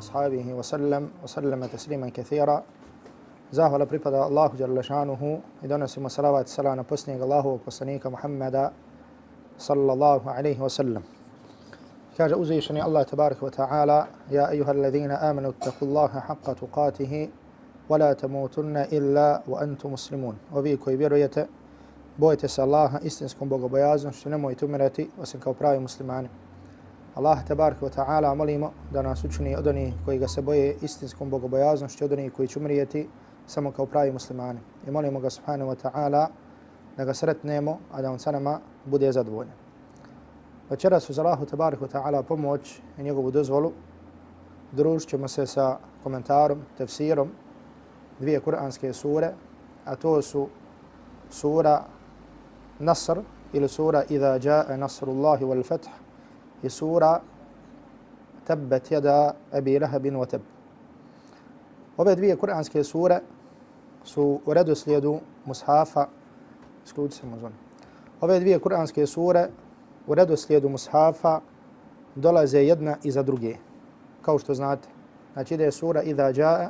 ashabih wa sallam wa sallama tasliman kathira. Zahvala pripada Allahu Đerlešanuhu i donosimo salavat i salana posnijeg Allahu poslanika Muhammeda sallallahu alaihi wa sallam. Kaže uzvišeni Allah tabarik wa ta'ala Ja ayuha allazina amanu taku Allahe haqqa tuqatihi wa la tamutunna illa wa antu muslimun. Ovi koji vjerujete, bojite se Allaha istinskom bogobojaznom što nemojte umirati osim kao pravi muslimani. Allah tabaraka wa ta'ala molimo da nas učini od onih koji ga se boje istinskom bogobojaznošću, od onih koji će umrijeti samo kao pravi muslimani. I molimo ga subhanahu wa ta'ala da ga sretnemo, a da on sa nama bude zadovoljan. Večeras uz Allahu tabaraka wa ta'ala pomoć i njegovu dozvolu družit ćemo se sa komentarom, tefsirom dvije kuranske sure, a to su sura Nasr ili sura Iza ja'a Nasrullahi wal Fath je sura Tabbat jada Abi Lahabin wa Tab. Ove dvije kuranske sure su u redoslijedu mushafa, isključi se muzon. Ove dvije kuranske sure u redoslijedu mushafa dolaze jedna iza druge, kao što znate. Znači ide sura Iza Ja'a,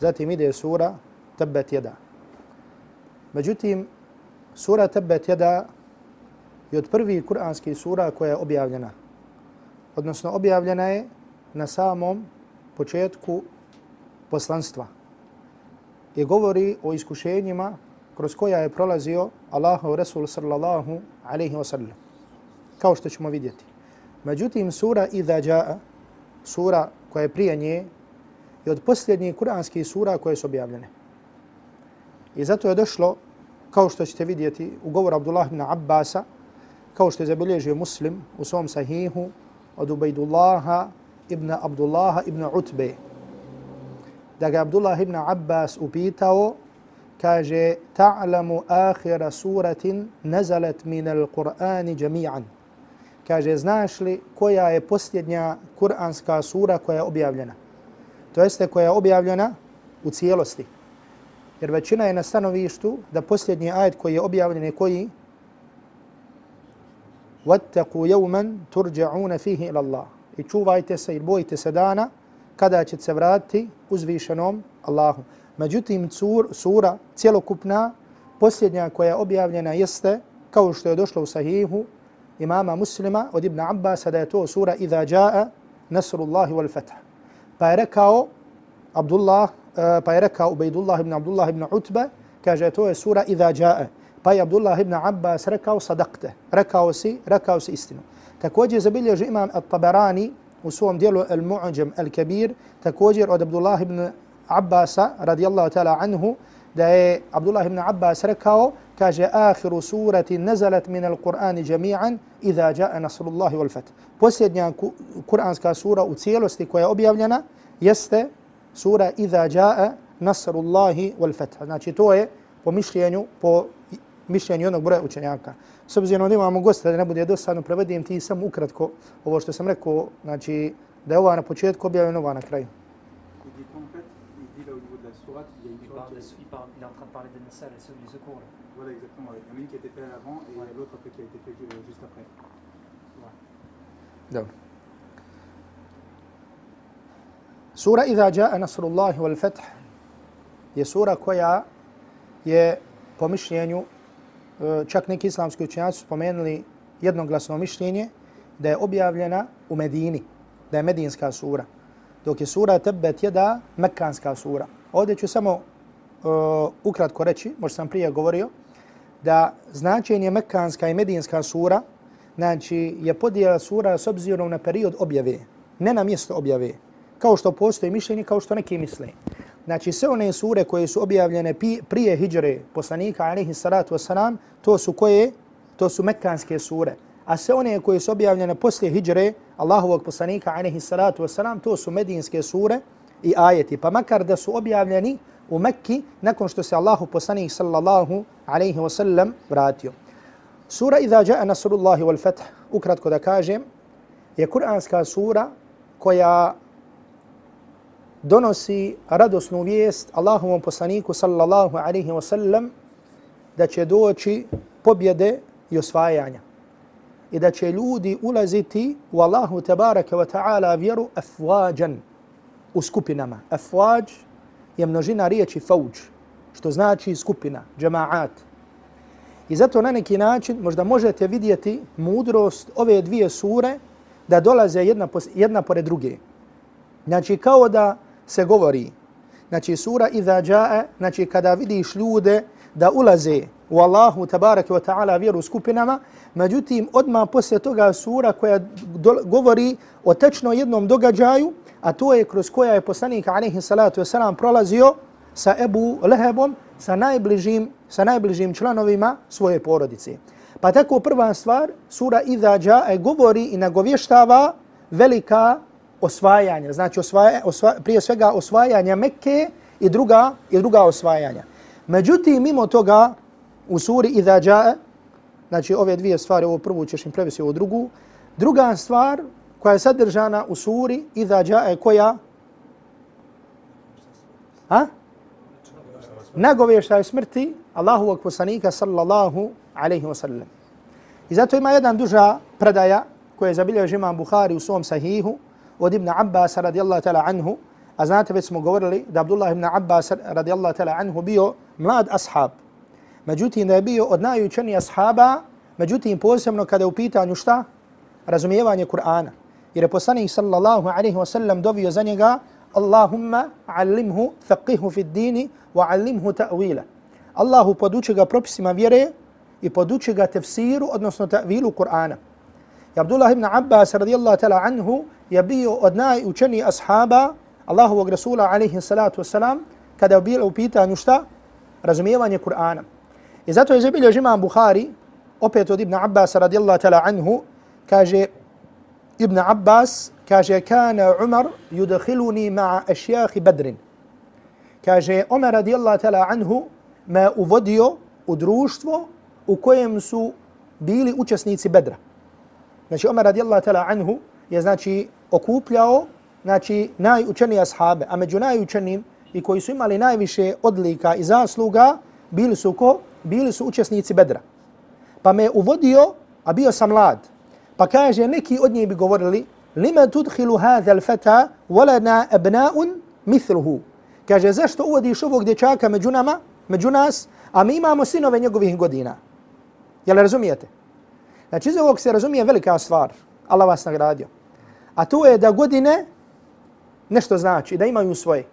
zatim ide sura Tabbat Yada. Međutim, sura Tabbat Yada je od prvi kuranski sura koja je objavljena. Odnosno, objavljena je na samom početku poslanstva i govori o iskušenjima kroz koja je prolazio Allahov Resul sallallahu alaihi wa sallam. Kao što ćemo vidjeti. Međutim, sura Iza Ja'a, sura koja je prije nje, je od posljednjih kuranskih sura koje su objavljene. I zato je došlo, kao što ćete vidjeti, u govoru Abdullah ibn Abbasa, kao što je zabilježio muslim u svom sahihu od Ubejdullaha ibn Abdullaha ibn Utbe, da ga Abdullah ibn Abbas upitao, kaže, ta'lamu akhira suratin nazalat min al-Qur'ani jami'an. Kaže, znaš li koja je posljednja kuranska sura koja je objavljena? To jeste koja je objavljena u cijelosti. Jer većina je na stanovištu da posljednji ajet koji je objavljen je koji? وَاتَّقُوا يَوْمًا تُرْجَعُونَ فِيهِ إِلَى اللَّهِ I čuvajte se i bojite se dana kada će se vratiti uzvišenom Allahu. Međutim, cur, sura cjelokupna, posljednja koja je objavljena jeste, kao što je došlo u sahihu imama muslima od Ibn Abbas, da je to sura Iza ja'a Nasrullahi wal Fatah. Pa je rekao Abdullah, uh, pa je rekao Ubejdullah ibn Abdullah ibn Utbe, kaže to je sura Iza ja'a. Pa je Abdullah ibn Abbas rekao sadakte, rekao si, rekao si istinu. Također zabilježi imam At-Tabarani u svom dijelu Al-Mu'đam Al-Kabir, također od Abdullah ibn Abbasa, radijallahu ta'ala anhu, da je Abdullah ibn Abbas rekao, kaže, ahiru surati nazalat min al-Qur'ani jami'an, idha ja'a nasrullahi wal fat. Posljednja kuranska sura u cijelosti koja je objavljena, jeste sura idha ja'a nasrullahi wal fat. Znači, to je po mišljenju, po mišljenju jednog broja učenjaka. S obzirom da imamo gosta da ne bude dosadno, prevedim ti sam ukratko ovo što sam rekao, znači da je ova na početku objavljena, ova na kraju. Voilà, exactement. Il y en a une qui a été faite avant et ouais. l'autre qui a été faite juste après. Dobro. Sura Iza Ja'a Nasrullahi wal Fath je sura koja je po mišljenju čak neki islamski učenjaci su spomenuli jednoglasno mišljenje da je objavljena u Medini, da je medinska sura. Dok je sura Tebet jeda mekanska sura. Ovdje ću samo uh, ukratko reći, možda sam prije govorio, da značenje mekanska i medinska sura znači je podijela sura s obzirom na period objave, ne na mjesto objave, kao što postoji mišljenje, kao što neki misle. Znači sve one sure koje su objavljene prije hijjre poslanika alaihi salatu wasalam, to su koje? To su mekanske sure. A sve one koje su objavljene poslije hijjre Allahovog poslanika alaihi salatu wasalam, to su medinske sure i ajeti. Pa makar da su objavljeni u Mekki nakon što se Allahu poslanik sallallahu alaihi wasallam vratio. Sura Iza ja'a Nasrullahi wal Fath, ukratko da kažem, je kuranska sura koja donosi radosnu vijest Allahovom poslaniku sallallahu alaihi wa sallam da će doći pobjede i osvajanja i da će ljudi ulaziti u Allahu tabaraka wa ta'ala vjeru afvađan, u skupinama. Afvađ je množina riječi fauđ, što znači skupina, džemaat. I zato na neki način možda možete vidjeti mudrost ove dvije sure da dolaze jedna, jedna pored druge. Znači kao da se govori, znači sura iza džae, znači kada vidiš ljude da ulaze u Allahu tabaraka wa ta'ala vjeru skupinama, međutim odmah poslije toga sura koja govori o tečno jednom događaju, a to je kroz koja je poslanik alaihi salatu wasalam prolazio sa Ebu Lehebom, sa najbližim, sa najbližim članovima svoje porodice. Pa tako prva stvar, sura Iza Džae govori i nagovještava velika osvajanja, znači osvaja, osva, prije svega osvajanja Mekke i druga, i druga osvajanja. Međutim, mimo toga, u suri Iza Džae, znači ove dvije stvari, ovo prvu ćeš im prevesti ovo drugu, druga stvar koja je sadržana u suri Iza Džae, koja? Ha? Nagovještaj smrti Allahovog poslanika sallallahu alaihi wa sallam. I zato ima jedan duža predaja koja je zabilježio imam Bukhari u svom sahihu od Ibn Abbas radijallahu ta'ala anhu. A znate već smo govorili da Abdullah ibn Abbas radijallahu ta'ala anhu bio mlad ashab. Međutim da je bio od najučenijih ashaba, međutim posebno kada je u pitanju šta? Razumijevanje Kur'ana. Jer je poslanik sallallahu alaihi wa sallam dovio za njega Allahumma allimhu thaqihu fid dini wa allimhu ta'wila. Allahu poduči ga propisima vjere i poduči ga tefsiru, odnosno ta'vilu Kur'ana. I Abdullah ibn Abbas radijallahu ta'ala anhu je bio od najučenijih ashaba Allahovog Rasula alaihi salatu wasalam kada je bilo u pitanju šta? Razumijevanje Kur'ana. I zato je zabilje imam Bukhari, opet od Ibn Abbas radijallahu ta'ala anhu, kaže Ibn Abbas, kaže kana Umar yudkhiluni ma'a ashyahi Badrin. Kaže Umar radijallahu ta'ala anhu me uvodio u društvo u kojem su bili učesnici Bedra. Znači Umar radijallahu ta'ala anhu je znači okupljao znači najučenije ashabe, a među najučenim i koji su imali najviše odlika i zasluga bili su ko? Bili su učesnici Bedra. Pa me uvodio, a bio sam mlad. Pa kaže, neki od njih bi govorili, lima tudhilu hadha al-fata walana abna'un mithluhu. Kaže, zašto uvodiš ovog dječaka među nama, među nas, a mi imamo sinove njegovih godina? Jel razumijete? Znači, iz ovog se razumije velika stvar. Allah vas nagradio. A to je da godine nešto znači, da imaju svoje.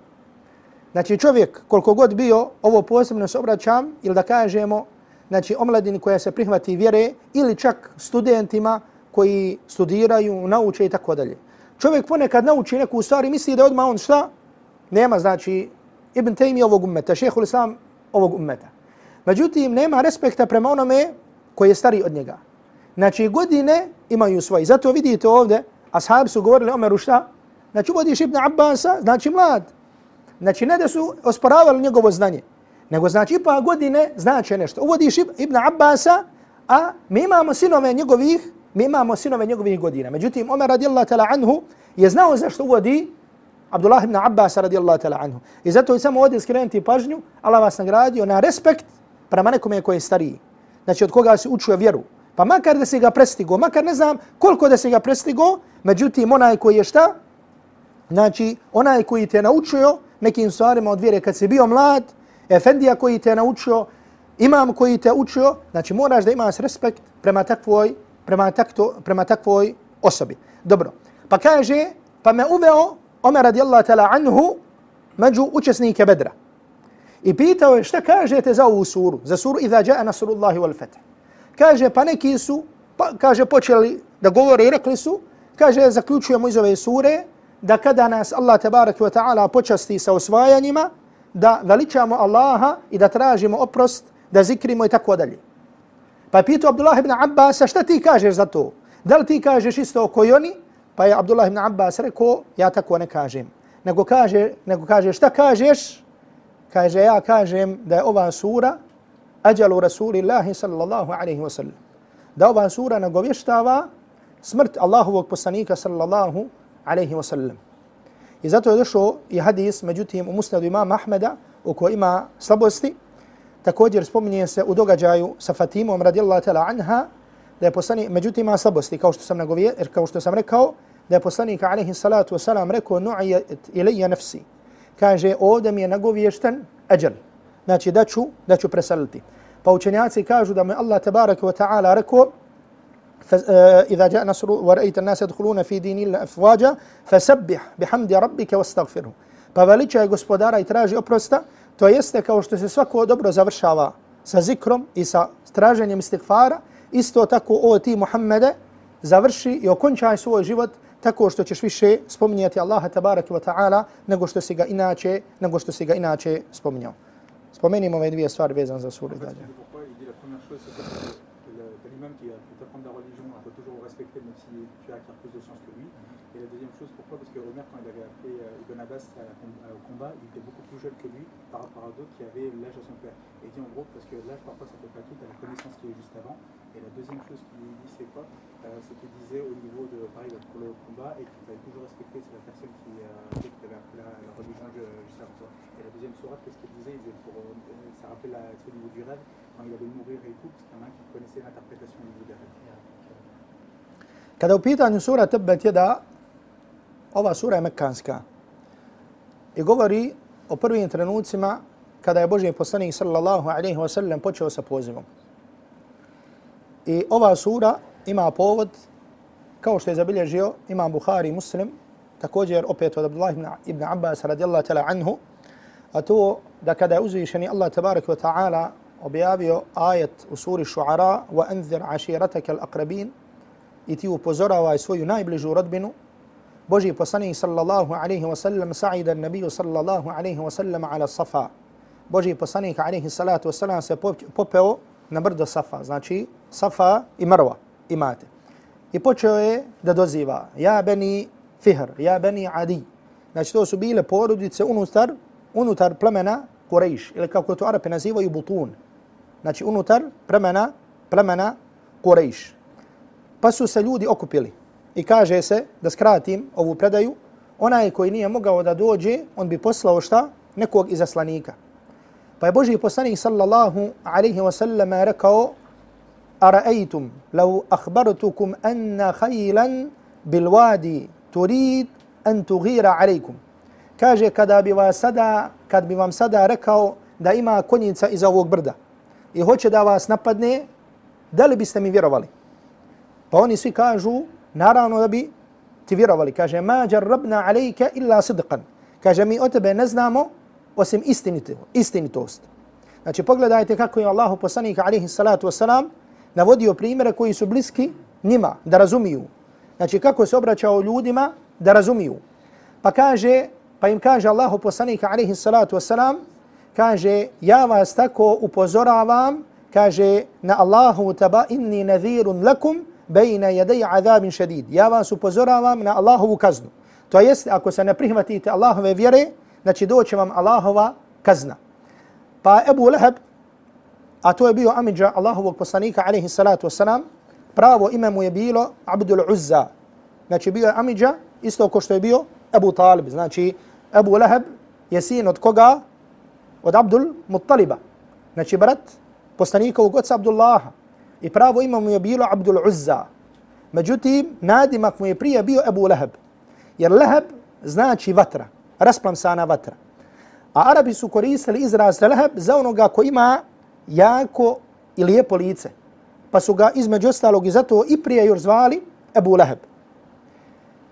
Znači, čovjek, koliko god bio, ovo posebno se obraćam, ili da kažemo, znači, omladini koja se prihvati vjere, ili čak studentima koji studiraju, nauče i tako dalje. Čovjek ponekad nauči neku stvar i misli da odmah on šta? Nema, znači, Ibn Taymi ovog ummeta, šehhul Islam ovog ummeta. Međutim, nema respekta prema onome koji je stari od njega. Znači, godine imaju svoje. Zato vidite ovdje, ashabi su govorili Omeru šta? Znači, uvodiš Ibn Abbasa, znači mlad. Znači, ne da su osporavali njegovo znanje, nego znači ipak godine znače nešto. Uvodiš Ibn Abbasa, a mi imamo sinove njegovih, mi imamo sinove njegovih godina. Međutim, Omer radijallahu ta'la anhu je znao zašto uvodi Abdullah ibn Abbas radijallahu ta'la anhu. I zato je samo ovdje skrenuti pažnju, Allah vas nagradio na respekt prema nekome koji je stariji. Znači, od koga se učuje vjeru. Pa makar da se ga prestigo, makar ne znam koliko da se ga prestigo, međutim, onaj koji je šta? Znači, onaj koji te naučio nekim stvarima od vjere kad si bio mlad, efendija koji te naučio, imam koji te učio, znači moraš da imaš respekt prema takvoj, prema, takto, prema takvoj osobi. Dobro, pa kaže, pa me uveo Omer radijallahu ta'ala anhu među učesnike Bedra. I pitao je šta kažete za ovu suru, za suru Iza ja'a nasrullahi wal fatah. Kaže, pa neki su, pa, kaže, počeli da govore i rekli su, kaže, zaključujemo iz ove sure, da kada nas Allah tabarak wa ta'ala počasti sa osvajanjima, da veličamo Allaha i da tražimo oprost, da zikrimo i tako dalje. Pa je pitao Abdullah ibn Abbas, šta ti kažeš za to? Da li ti kažeš isto oko oni? Pa je Abdullah ibn Abbas rekao, ja tako ne kažem. Nego kaže, nego kaže šta kažeš? Kaže, ja kažem da je ova sura ajalu Rasulillahi sallallahu alaihi wa sallam. Da ova sura nagovještava smrt Allahovog poslanika sallallahu alaihi wa sallam. I zato je došao i hadis, međutim, u musnadu imama Ahmeda, u kojoj ima slabosti, također spominje se u događaju sa Fatimom radijallahu ta'ala anha, da je poslanik, međutim ima slabosti, kao što sam nagovije, kao što sam rekao, da je poslanik alaihi salatu wasalam rekao nu'ijet ilaija nafsi. Kaže, ovdje mi je nagovješten ađal Znači, da ću, da ću preseliti. Pa učenjaci kažu da mu Allah tabaraka wa ta'ala rekao إذا جاء نصر ورأيت الناس يدخلون في دين الله أفواجا فسبح بحمد ربك واستغفره pa veličaj gospodara i traži oprosta, to jeste kao što se svako dobro završava sa zikrom i sa traženjem istighfara, isto tako o ti Muhammede završi i okončaj svoj život tako što ćeš više spominjati Allaha tabaraka wa ta'ala nego što si ga inače, nego što si ga inače spominjao. Spomenimo ove dvije stvari vezane za suru Dađa. Et la deuxième chose, pourquoi? Parce que Omer, quand il avait appelé euh, Ibn Abbas au combat, il était beaucoup plus jeune que lui par rapport à d'autres qui avaient l'âge de son père. Et il dit en gros, parce que l'âge parfois ça ne fait pas tout, à la connaissance qui est juste avant. Et la deuxième chose qu'il dit, c'est quoi? Euh, C'est qu'il disait au niveau de, pareil, pour le combat, et qu'il fallait toujours respecter, c'est la personne qui, qui avait appelé la, la religion juste avant toi. Et la deuxième sourate, qu'est-ce qu'il disait Il disait, pour, euh, ça rappelle la, au niveau du rêve, quand il allait mourir et tout, parce qu'il y en a un qui connaissait l'interprétation au niveau des rêves. Kada u pitanju sura Tabbat Yada, ova sura je mekanska i govori o prvim trenucima kada je Božji poslanik sallallahu alaihi wa sallam počeo sa pozivom. I ova sura ima povod, kao što je zabilježio imam Bukhari muslim, također opet od Abdullah ibn Abbas radijallahu ta'ala anhu, a to da kada je uzvišeni Allah tabarak wa ta'ala objavio ajet u suri Šu'ara wa anzir aširataka al-aqrabin i ti upozoravaj svoju najbližu rodbinu, Boži poslanik sallallahu alaihi wa sallam sa'ida nabiju sallallahu alaihi wa sallam ala safa. Boži poslanik alaihi salatu wa sallam se popeo na brdo safa, znači safa i marwa imate. I počeo je da doziva, ja beni fihr, ja beni adi. Znači to su bile porodice unutar, unutar plemena Kurejš ili kako to Arapi nazivaju butun. Znači unutar plemena, plemena Kurejš. Pa su se ljudi okupili i kaže se, da skratim ovu predaju, onaj koji nije mogao da dođe, on bi poslao šta? Nekog izaslanika. Pa je Boži poslanik sallallahu alaihi wa sallam rekao, أرأيتم لو أخبرتكم أن خيلا بالوادي تريد أن تغير عليكم. كاجي كدا بوا سدا كد بوام سدا ركو دا إما كونيتسا إزا ووك بردا. إي هوچه دا واس نبادني دل بيست مي ويروالي فوني سي كاجو نارانو دبي تي ويروالي كاجي ما جربنا عليك إلا صدقا. كاجي مي أتبه نزنامو وسم إستنيتوست. Znači pogledajte kako je الله poslanik alejhi salatu vesselam navodio primjere koji su bliski njima, da razumiju. Znači, kako se obraćao ljudima da razumiju. Pa kaže, pa im kaže Allahu poslanika alaihi salatu wasalam, kaže, ja vas tako upozoravam, kaže, na Allahu taba inni nadhirun lakum, bejna jedej azabin šedid. Ja vas upozoravam na Allahovu kaznu. To jest, ako se ne prihvatite Allahove vjere, znači doće vam Allahova kazna. Pa Ebu Leheb, a to je bio amidža Allahovog poslanika, alaihi salatu wasalam, pravo ime mu je bilo Abdul Uzza. Znači bio je amidža, isto ko što je bio Ebu Talib. Znači Ebu Leheb je sin od koga? Od Abdul Muttaliba. Znači brat poslanikovog oca Abdullaha i pravo ime mu je bilo Abdul Uzza. Međutim, nadimak mu je prije bio Ebu Leheb. Jer Leheb znači vatra, rasplamsana vatra. A Arabi su koristili izraz Leheb za onoga ko ima jako i lijepo lice. Pa su ga između ostalog i zato i prije još zvali Ebu Leheb.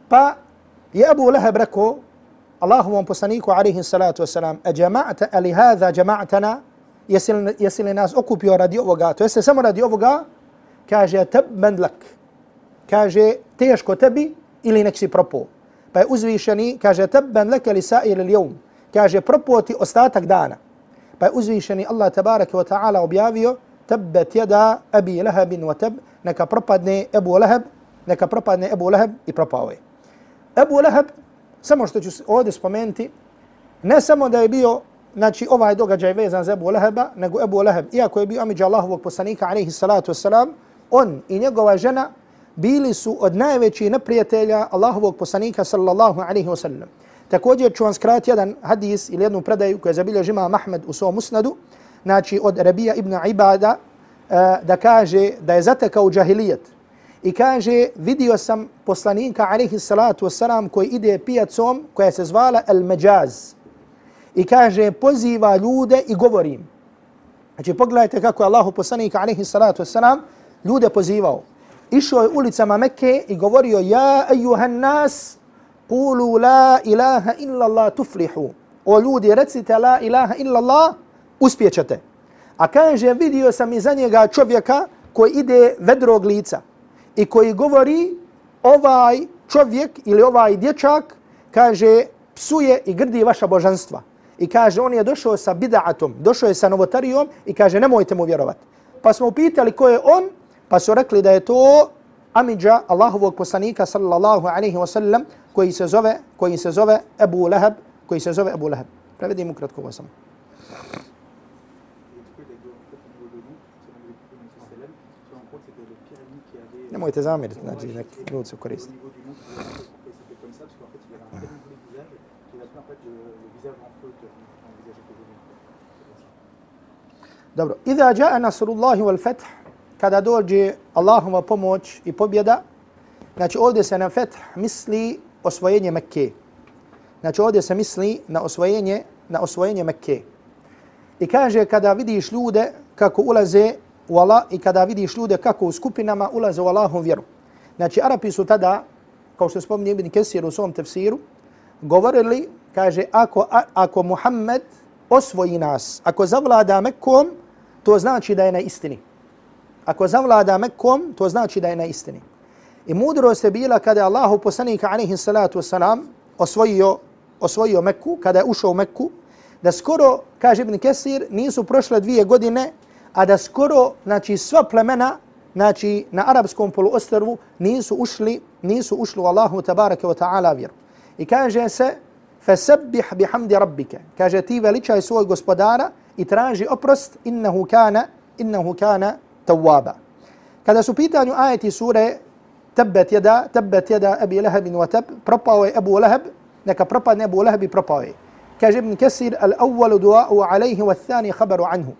Pa je Ebu Leheb rekao Allahovom poslaniku alaihi salatu wasalam a e jama'ata ali hadha jama'atana jesi li, jesi li nas okupio radi ovoga, to jeste samo radi ovoga, kaže teb mendlak, kaže teško tebi ili nek si propao. Pa je uzvišeni, kaže teb mendlak ili sa ili ljom, kaže propao ti ostatak dana. Pa je uzvišeni Allah tabaraka wa ta'ala objavio, tebbet jeda abi Lahabin wa tab neka propadne Ebu Lahab neka propadne Ebu Lahab i propao je. Ebu Lahab, samo što ću ovdje spomenuti, ne samo da je bio znači ovaj događaj vezan za Ebu Leheba, nego Ebu Leheb, iako je bio amidža Allahovog poslanika, alaihi salatu wasalam, on i njegova žena bili su od najvećih neprijatelja Allahovog poslanika, sallallahu alaihi wasallam. Također ću vam skrati jedan hadis ili jednu predaju koju je zabilježi žima Mahmed u svom musnadu, znači od Rabija ibn Ibada, eh, da kaže da je zatekao džahilijet I kaže, vidio sam poslanika, alaihi salatu wasalam, koji ide pijacom koja se zvala El Međaz. I kaže, poziva ljude i govorim. Znači, pogledajte kako je Allahu poslanika, alaihi salatu wasalam, ljude pozivao. Išao je ulicama Mekke i govorio, ja ejuhan nas, kulu la ilaha illa Allah tuflihu. O ljudi, recite la ilaha illa Allah, uspjećete. A kaže, vidio sam iza njega čovjeka koji ide vedrog lica i koji govori ovaj čovjek ili ovaj dječak, kaže, psuje i grdi vaša božanstva. I kaže, on je došao sa bidaatom, došao je sa novotarijom i kaže, nemojte mu vjerovati. Pa smo upitali ko je on, pa su rekli da je to Amidža, Allahovog poslanika, sallallahu alaihi wa sallam, koji se zove, koji se zove Ebu Leheb, koji se zove Ebu Leheb. Prevedim ukratko ovo samo. Nemojte zamjeriti, znači neki ljudi se koriste. Dobro, iza jaa nasrullahi wal fath, kada dođe Allahova pomoć i pobjeda, znači ovdje se na feth misli osvojenje Mekke. Znači ovdje se misli na osvojenje, na osvojenje Mekke. I kaže kada vidiš ljude kako ulaze u Allah i kada vidiš ljude kako u skupinama ulaze u Allahom vjeru. Znači Arapi su tada, kao što spominje Ibn Kesir u svom tefsiru, govorili, kaže, ako, a, ako Muhammed osvoji nas, ako zavlada Mekkom, to znači da je na istini. Ako zavlada Mekkom, to znači da je na istini. I mudrost je bila kada je Allahu poslanika alaihi salatu wasalam osvojio, osvojio Mekku, kada je ušao u Mekku, da skoro, kaže Ibn Kesir, nisu prošle dvije godine, a da skoro, znači, sva plemena, znači, na arapskom poluostrvu nisu ušli, nisu ušli u Allahu tabaraka wa ta'ala vjeru. I kaže se, fasabbih bihamdi rabbike. Kaže, ti veličaj svoj gospodara i traži oprost, innahu kana, innahu kana tawwaba. Kada su pitanju ajeti sure tabbet jada, tabbet jada abi lahabin wa tab, propao je Abu Lahab, neka propadne Abu Lahab i propao je. Kaže Ibn Kesir, al-awwalu dua'u alaihi wa thani khabaru anhu.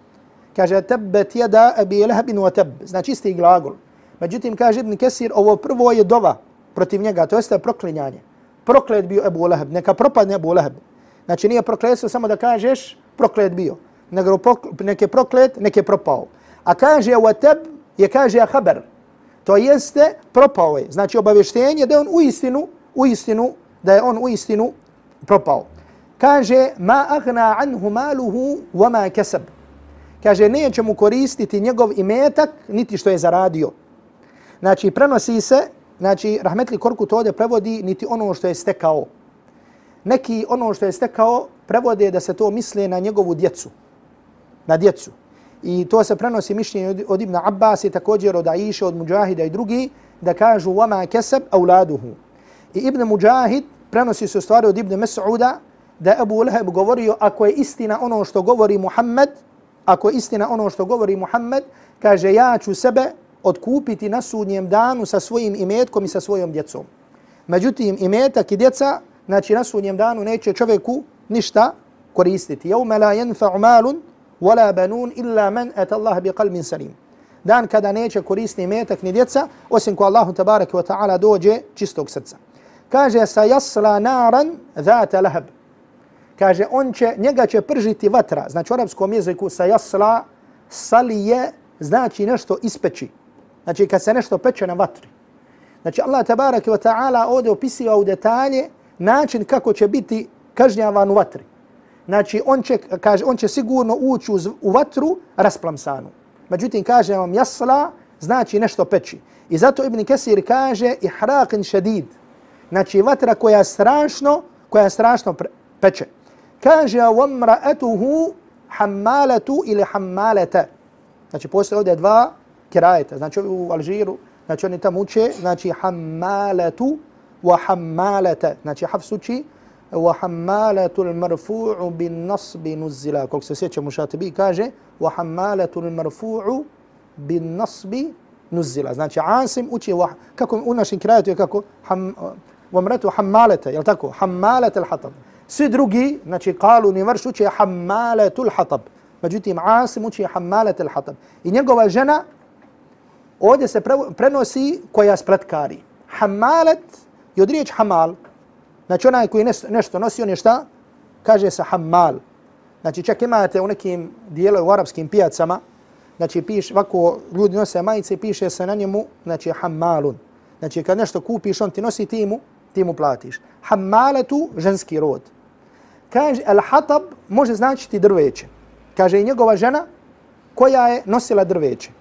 Kaže, tabbet jada abi lahabin wa tab. Znači isti glagol. Međutim, kaže Ibn Kesir, ovo prvo je dova protiv njega, to jeste proklinjanje. Proklet bio Abu Lahab, neka propadne Abu Lahab. Znači nije prokletstvo samo da kažeš proklet bio, nego neke proklet, neke propao. A kaže wateb je kaže haber. To jeste propao je. Znači obavještenje da on u istinu, u istinu, da je on u istinu propao. Kaže ma agna anhu maluhu wa ma kasab. Kaže neće mu koristiti njegov imetak niti što je zaradio. Znači prenosi se, znači rahmetli Korkut ovdje prevodi niti ono što je stekao. Neki ono što je stekao prevode da se to misle na njegovu djecu. Na djecu. I to se prenosi mišljenje od Ibn Abbas i također od Aisha, od Mujahida i drugi, da kažu وَمَا كَسَبْ أَوْلَادُهُ I Ibn Mujahid prenosi se stvari od Ibn Mas'uda da Abu Lahab govorio ako je istina ono što govori Muhammed, ako je istina ono što govori Muhammed, kaže ja ću sebe odkupiti na sudnjem danu sa svojim imetkom i sa svojom djecom. Međutim, imetak i djeca, znači na sudnjem danu neće čovjeku ništa koristiti. يَوْمَ لَا يَنْفَعُ مَالٌ ولا بنون إلا من أتى الله بقلب سليم dan kada neće koristiti metak ni djeca, osim ko Allahu tabaraka wa ta'ala dođe čistog srca. Kaže, sa jasla naran dhata lahab. Kaže, on će, njega će pržiti vatra. Znači, u arabskom jeziku sa jasla sali je, znači nešto ispeći. Znači, kad se nešto peče na vatri. Znači, Allah tabaraka wa ta'ala ovdje opisio u detalje način kako će biti kažnjavan u vatri znači on će, kaže, on će sigurno ući u, u vatru rasplamsanu. Međutim, kaže vam jasla, znači nešto peči. I zato Ibn Kesir kaže ihraqin šedid. Znači vatra koja je strašno, koja je strašno peče. Kaže وَمْرَأَتُهُ حَمَّالَتُ ili حَمَّالَتَ. Znači postoje ovdje dva kirajeta. Znači u Alžiru, znači oni tamo uče, znači حَمَّالَتُ وَحَمَّالَتَ. Znači Hafs uči وحمالة المرفوع بالنصب نزلا كوكس سيتش مشاتبي كاجي وحمالة المرفوع بالنصب نزلا زنانش عاصم اوتي وح... كاكو اوناشن كرايتو كاكو حم... ومرته حمالة يلتاكو حمالة الحطب سيدروغي نتشي قالوا نيمرشو تشي حمالة الحطب مجوتي معاصم تشي حمالة الحطب إن يقوى جنا أودي سي برنوسي كويا حمالة يدريج حمال Znači onaj koji nešto, nešto nosi, on je šta? Kaže se hammal. Znači čak imate u nekim dijelu u arapskim pijacama, znači piš, ovako ljudi nose majice i piše se na njemu, znači hammalun. Znači kad nešto kupiš, on ti nosi ti mu, ti mu platiš. Hammaletu, ženski rod. Kaže, al-hatab može značiti drveće. Kaže i njegova žena koja je nosila drveće.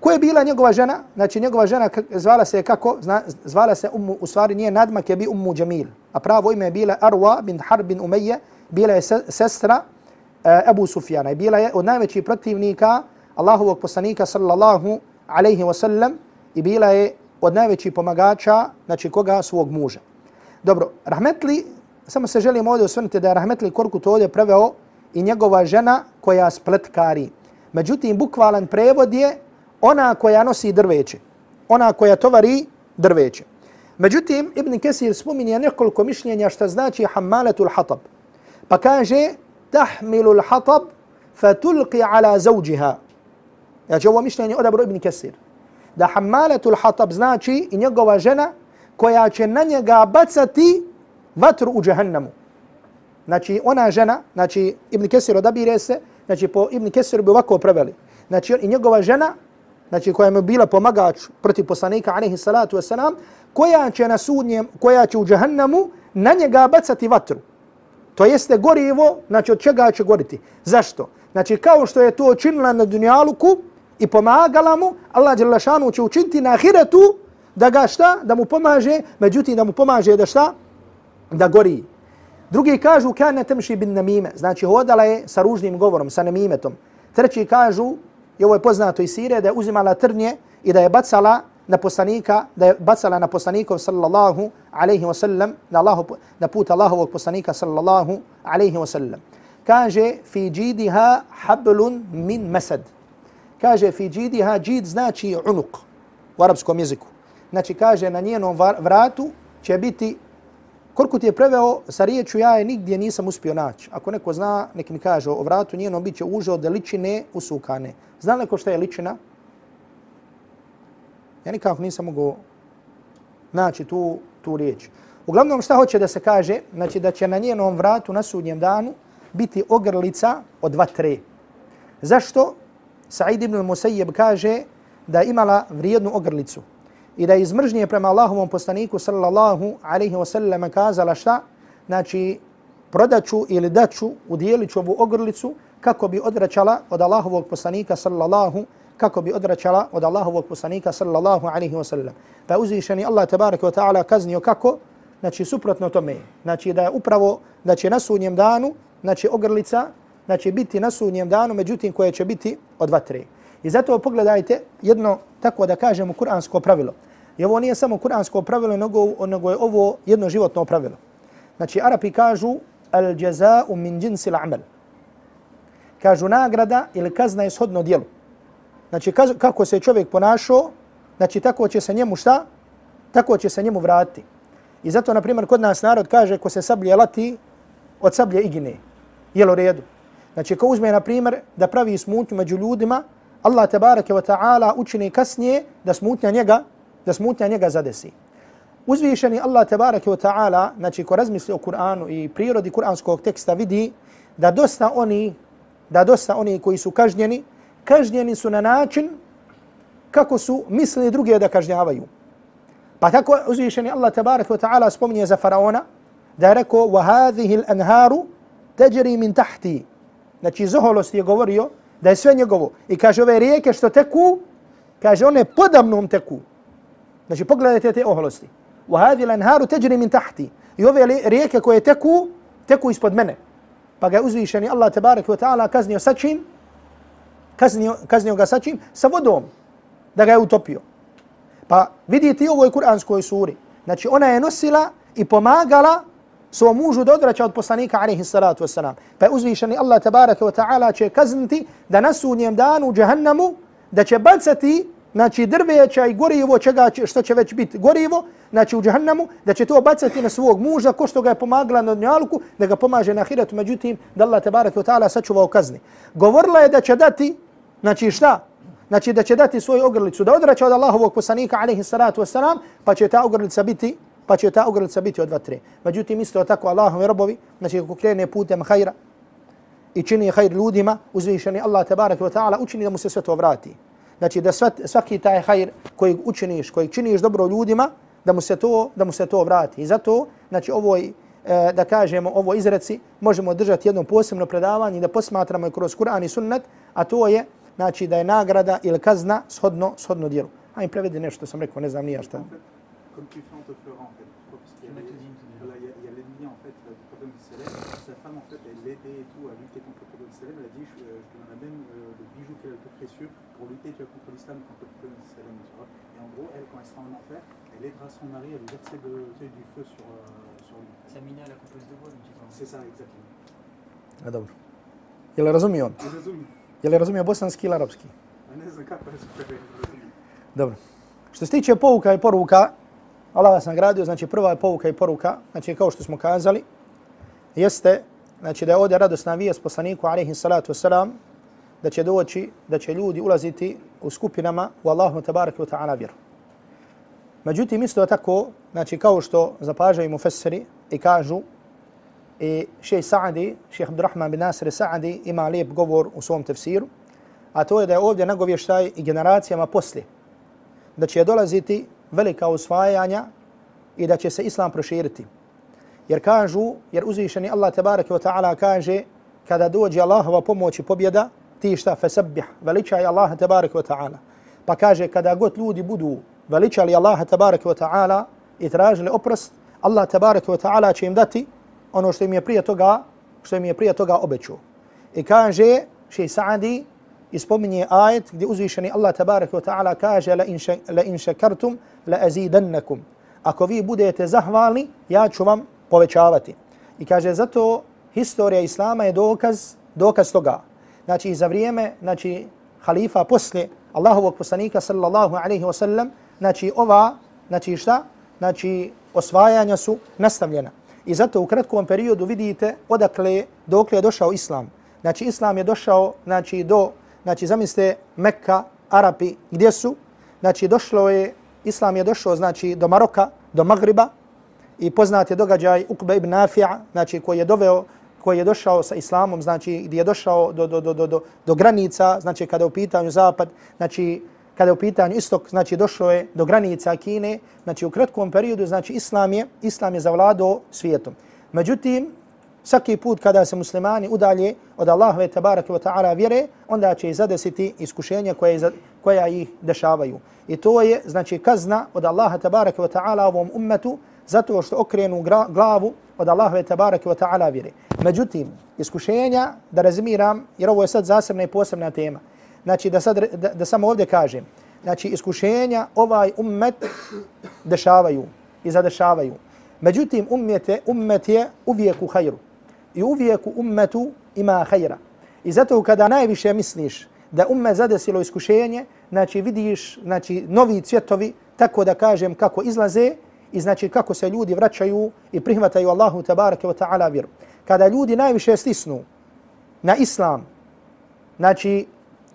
Ko je bila njegova žena? Znači njegova žena zvala se kako? Zna, zvala se ummu, u stvari nije nadmak je bi ummu Jamil. A pravo ime je bila Arwa bin Harb bin Umayya, bila je sestra uh, Abu Sufjana. I bila je od najvećih protivnika Allahovog poslanika sallallahu alaihi wasallam i bila je od najvećih pomagača, znači koga svog muža. Dobro, Rahmetli, samo se želim ovdje osvrnuti da je Rahmetli Korkut ovdje preveo i njegova žena koja spletkari. Međutim, bukvalan prevod je ona koja nosi drveće. Ona koja tovari drveće. Međutim, Ibn Kesir spominje nekoliko mišljenja što znači hammaletul hatab. Pa kaže, tahmilul hatab fatulqi ala zawjiha. Znači ovo mišljenje odabro Ibn Kesir. Da hammaletul hatab znači i njegova žena koja će na njega bacati vatru u džahannamu. Znači ona žena, znači Ibn Kesir odabire se, znači po Ibn Kesir bi ovako preveli. Znači i njegova žena, znači koja je bila pomagač protiv poslanika alejhi salatu vesselam, koja će na sudnjem, koja će u džahannamu na njega bacati vatru. To jeste gorivo, znači od čega će goriti. Zašto? Znači kao što je to učinila na dunjaluku i pomagala mu, Allah Đelešanu će učiniti na ahiretu da ga šta? Da mu pomaže, međutim da mu pomaže da šta? Da gori. Drugi kažu kana temši bin namime, znači hodala je sa ružnim govorom, sa namimetom. Treći kažu, i ovo je poznato iz sire, da je uzimala trnje i da je bacala na poslanika, da je bacala na poslanikov sallallahu alaihi wa sallam, na, Allahu, na put Allahovog poslanika sallallahu alaihi wa sallam. Kaže, fi džidiha hablun min mesad. Kaže, fi džidiha, džid znači unuk u arapskom jeziku. Znači, kaže, na njenom vratu će biti Korkut je preveo sa riječu ja je nigdje nisam uspio naći. Ako neko zna, nek mi kaže o vratu njenom bit će uže od ličine usukane. Zna li šta je ličina? Ja nikako nisam mogao naći tu, tu riječ. Uglavnom šta hoće da se kaže, znači da će na njenom vratu na sudnjem danu biti ogrlica od dva tre. Zašto? Sa'id ibn Musayyib kaže da imala vrijednu ogrlicu i da iz mržnje prema Allahovom poslaniku sallallahu alaihi wa sallam kazala šta? Znači, prodaću ili daću, udjelit ću ovu ogrlicu kako bi odvraćala od Allahovog poslanika sallallahu kako bi odvraćala od Allahovog poslanika sallallahu alaihi wa sallam. Pa uzvišeni Allah tabaraka wa ta'ala kaznio kako? Znači, suprotno tome. Znači, da je upravo, da će na sudnjem danu, znači, ogrlica, znači, biti na sudnjem danu, međutim, koje će biti od vatre. I zato pogledajte jedno, tako da kažemo, kuransko pravilo. I ovo nije samo kuransko pravilo, nego, nego je ovo jedno životno pravilo. Znači, Arapi kažu al jaza'u min jinsil amal. Kažu nagrada ili kazna je shodno dijelu. Znači, kaz, kako se čovjek ponašao, znači, tako će se njemu šta? Tako će se njemu vratiti. I zato, na primjer, kod nas narod kaže ko se sablje lati, od sablje igine. Jel u redu? Znači, ko uzme, na primjer, da pravi smutnju među ljudima, Allah tabaraka wa ta'ala učini kasnije da smutnja njega da smutnja njega zadesi. Uzvišeni Allah tebareke wa ta'ala, znači ko razmisli o Kur'anu i prirodi kur'anskog teksta vidi da dosta oni, da dosta oni koji su kažnjeni, kažnjeni su na način kako su mislili druge da kažnjavaju. Pa tako uzvišeni Allah tebareke wa ta'ala spominje za faraona da je rekao وَهَذِهِ الْأَنْهَارُ تَجْرِي مِنْ تَحْتِ Znači Zoholost je govorio da je sve njegovo. I kaže ove rijeke što teku, kaže one podamnom teku. Znači pogledajte te oholosti. Wa hadhi al-anharu tajri min tahti. I ove rijeke koje teku, teku ispod mene. Pa ga uzvišeni Allah tebareke ve taala kaznio sa čim? Kaznio, kaznio ga sa čim? Sa vodom. Da ga je utopio. Pa vidite u ovoj kuranskoj suri. Znači ona je nosila i pomagala svom mužu da odraća od poslanika alaihi salatu wasalam. Pa je uzvišeni Allah tebareke ve taala će kazniti da na sudnjem danu u džahannamu da će bacati znači drveća i gorivo, čega će, što će već biti gorivo, znači u džahannamu, da će to bacati na svog muža, ko što ga je pomagala na njalku, da ga pomaže na hiratu, međutim, da Allah te barake ta'ala sačuvao kazni. Govorila je da će dati, znači šta? znači da će dati svoju ogrlicu, da odraća od Allahovog poslanika, alaihi salatu wasalam, pa će ta ogrlica biti pa će ta ogrlica biti od vatre. Međutim, isto tako Allahovi robovi, znači kako krene putem hajra i čini hajr ljudima, uzvišeni Allah tabaraka wa ta'ala učini da mu se sve to vrati. Znači da svaki taj hajr koji učiniš, koji činiš dobro ljudima, da mu se to, da mu se to vrati. I zato, znači ovoj, e, da kažemo, ovo izreci, možemo držati jedno posebno predavanje da posmatramo je kroz Kur'an i sunnet, a to je, znači da je nagrada ili kazna shodno, shodno djelu. Ajme prevedi nešto sam rekao, ne znam nija šta. Comme tu fais, on te fera en fait. Il y y a, l'ennemi en fait du prophète. Sa femme en fait, elle l'aidait et tout à lutter contre le prophète célèbre. Elle a dit, je, euh, je te donnerai même euh, le le plus précieux pour lutter tu vois, contre l'islam et contre le prophète sallam. Et en gros, elle, quand elle sera en enfer, elle aidera son mari à lui verser de, tu sais, du feu sur, euh, sur lui. Samina la composte de bois, C'est ça, exactement. A dobro. Je li razumio on? Je li razumio bosanski ili arapski? A ne znam kako je super. Dobro. Što se tiče pouka i poruka, Allah vas nagradio, znači prva je pouka i poruka, znači kao što smo kazali, jeste znači da je ovdje radosna vijest poslaniku alaihi salatu wasalam, da će doći, da će ljudi ulaziti u skupinama u Allahu tabaraka wa ta'ala vjeru. Međutim, isto tako, znači kao što zapažaju mufessiri i kažu, i šej Sa'adi, šejh Abdurrahman bin Nasir Sa'adi ima lijep govor u svom tefsiru, a to je da je ovdje nagovještaj i generacijama poslije, da će dolaziti velika usvajanja i da će se islam proširiti. Jer kažu, jer uzvišeni Allah tabaraka wa ta'ala kaže kada dođe Allahova pomoć i pobjeda, ti šta fesabih, veličaj Allah tabarak wa ta'ala. Pa kaže kada god ljudi budu veličali Allaha tabarak wa ta'ala i tražili oprost, Allah tabarak wa ta'ala će im dati ono što im je prije toga, što im je prije toga obećao. I kaže, šej Sa'adi, ispominje ajet gdje uzvišeni Allah tabarak wa ta'ala kaže la in, la in šakartum la azidannakum. Ako vi budete zahvalni, ja ću vam povećavati. I kaže zato historija Islama je dokaz, dokaz toga. Znači za vrijeme znači, halifa posle Allahovog poslanika sallallahu alaihi wa sallam, znači ova, znači šta? Znači osvajanja su nastavljena. I zato u kratkom periodu vidite odakle, dokle je došao Islam. Znači Islam je došao znači, do znači zamislite Mekka, Arapi, gdje su? Znači došlo je, Islam je došao znači do Maroka, do Magriba i poznat je događaj Uqba ibn Nafi'a, znači koji je doveo koji je došao sa islamom, znači gdje je došao do, do, do, do, do, do granica, znači kada u pitanju zapad, znači kada u pitanju istok, znači došlo je do granica Kine, znači u kratkom periodu, znači islam je, islam je zavladao svijetom. Međutim, svaki put kada se muslimani udalje od Allahove tabaraka wa ta'ala vjere, onda će zadesiti iskušenja koje, koja ih dešavaju. I to je znači kazna od Allaha tabaraka wa ta'ala ovom ummetu zato što okrenu glavu od Allahove tabaraka wa ta'ala vjere. Međutim, iskušenja, da razmiram, jer ovo je sad zasebna i posebna tema, znači da, sad, da, da samo ovdje kažem, znači iskušenja ovaj ummet dešavaju i zadešavaju. Međutim, ummet ummet je uvijek u hajru i uvijek u ummetu ima hajra. I zato kada najviše misliš da umme zadesilo iskušenje, znači vidiš znači, novi cvjetovi, tako da kažem kako izlaze i znači kako se ljudi vraćaju i prihvataju Allahu tabaraka wa ta'ala vjeru. Kada ljudi najviše stisnu na islam, znači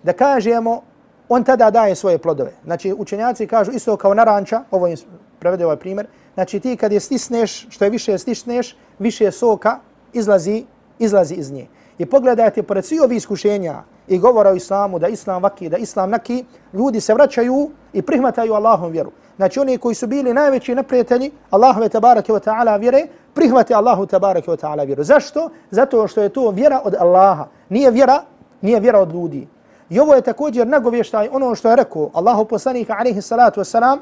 da kažemo, on tada daje svoje plodove. Znači učenjaci kažu isto kao naranča, ovo je prevede ovaj primjer, znači ti kad je stisneš, što je više stisneš, više soka izlazi, izlazi iz nje. I pogledajte, pored svi ovih iskušenja i govora o islamu, da islam vaki, da islam naki, ljudi se vraćaju i prihvataju Allahom vjeru. Znači oni koji su bili najveći neprijatelji Allahove tabarake wa ta'ala vjere, prihvati Allahu tabarake wa ta'ala vjeru. Zašto? Zato što je to vjera od Allaha. Nije vjera, nije vjera od ljudi. I ovo je također nagovještaj ono što je rekao Allahu poslanik alaihi salatu wasalam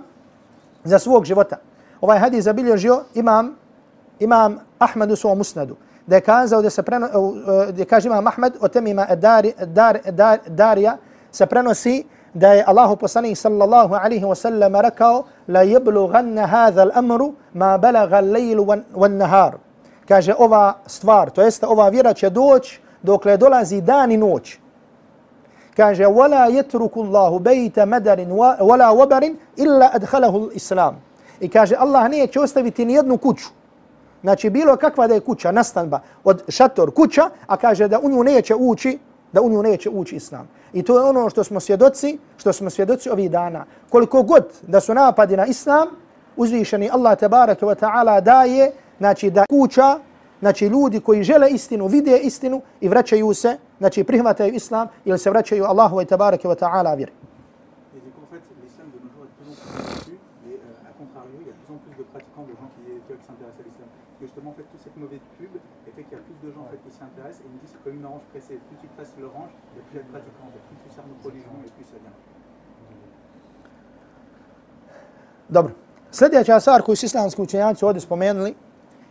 za svog života. Ovaj hadis zabilježio imam, imam Ahmadu svom musnadu da je kazao da se preno, da kaže imam Ahmed o temima dar, dar, dar, Darija se prenosi da je Allahu poslanik sallallahu alaihi wa sallam rekao la yablughanna hadha al-amru ma balagha al-layl wan-nahar. Kaže ova stvar, to jest ova vjera će doći dokle dolazi dan i noć. Kaže wala yatruku Allahu bayta madarin wala wabarin illa adkhalahu al-islam. I kaže Allah neće ostaviti ni jednu kuću Znači bilo kakva da je kuća, nastanba od šator kuća, a kaže da u nju neće ući da u nju neće ući islam. I to je ono što smo svjedoci, što smo svjedoci ovih dana. Koliko god da su napadi na islam, uzvišeni Allah tabaraka wa ta'ala daje, znači da kuća, znači ljudi koji žele istinu, vide istinu i vraćaju se, znači prihvataju islam ili se vraćaju Allahu i tabaraka wa ta'ala vjeri. Justement, en fait, toute cette mauvaise pub et fait qu'il y a plus de gens en fait, qui s'intéressent et ils me disent c'est comme une orange pressée. Plus tu presses l'orange, et plus il y a de pratiquants. En fait. Plus tu sers notre religion et plus ça vient. Dobro. Sljedeća stvar koju su islamski učenjaci ovdje spomenuli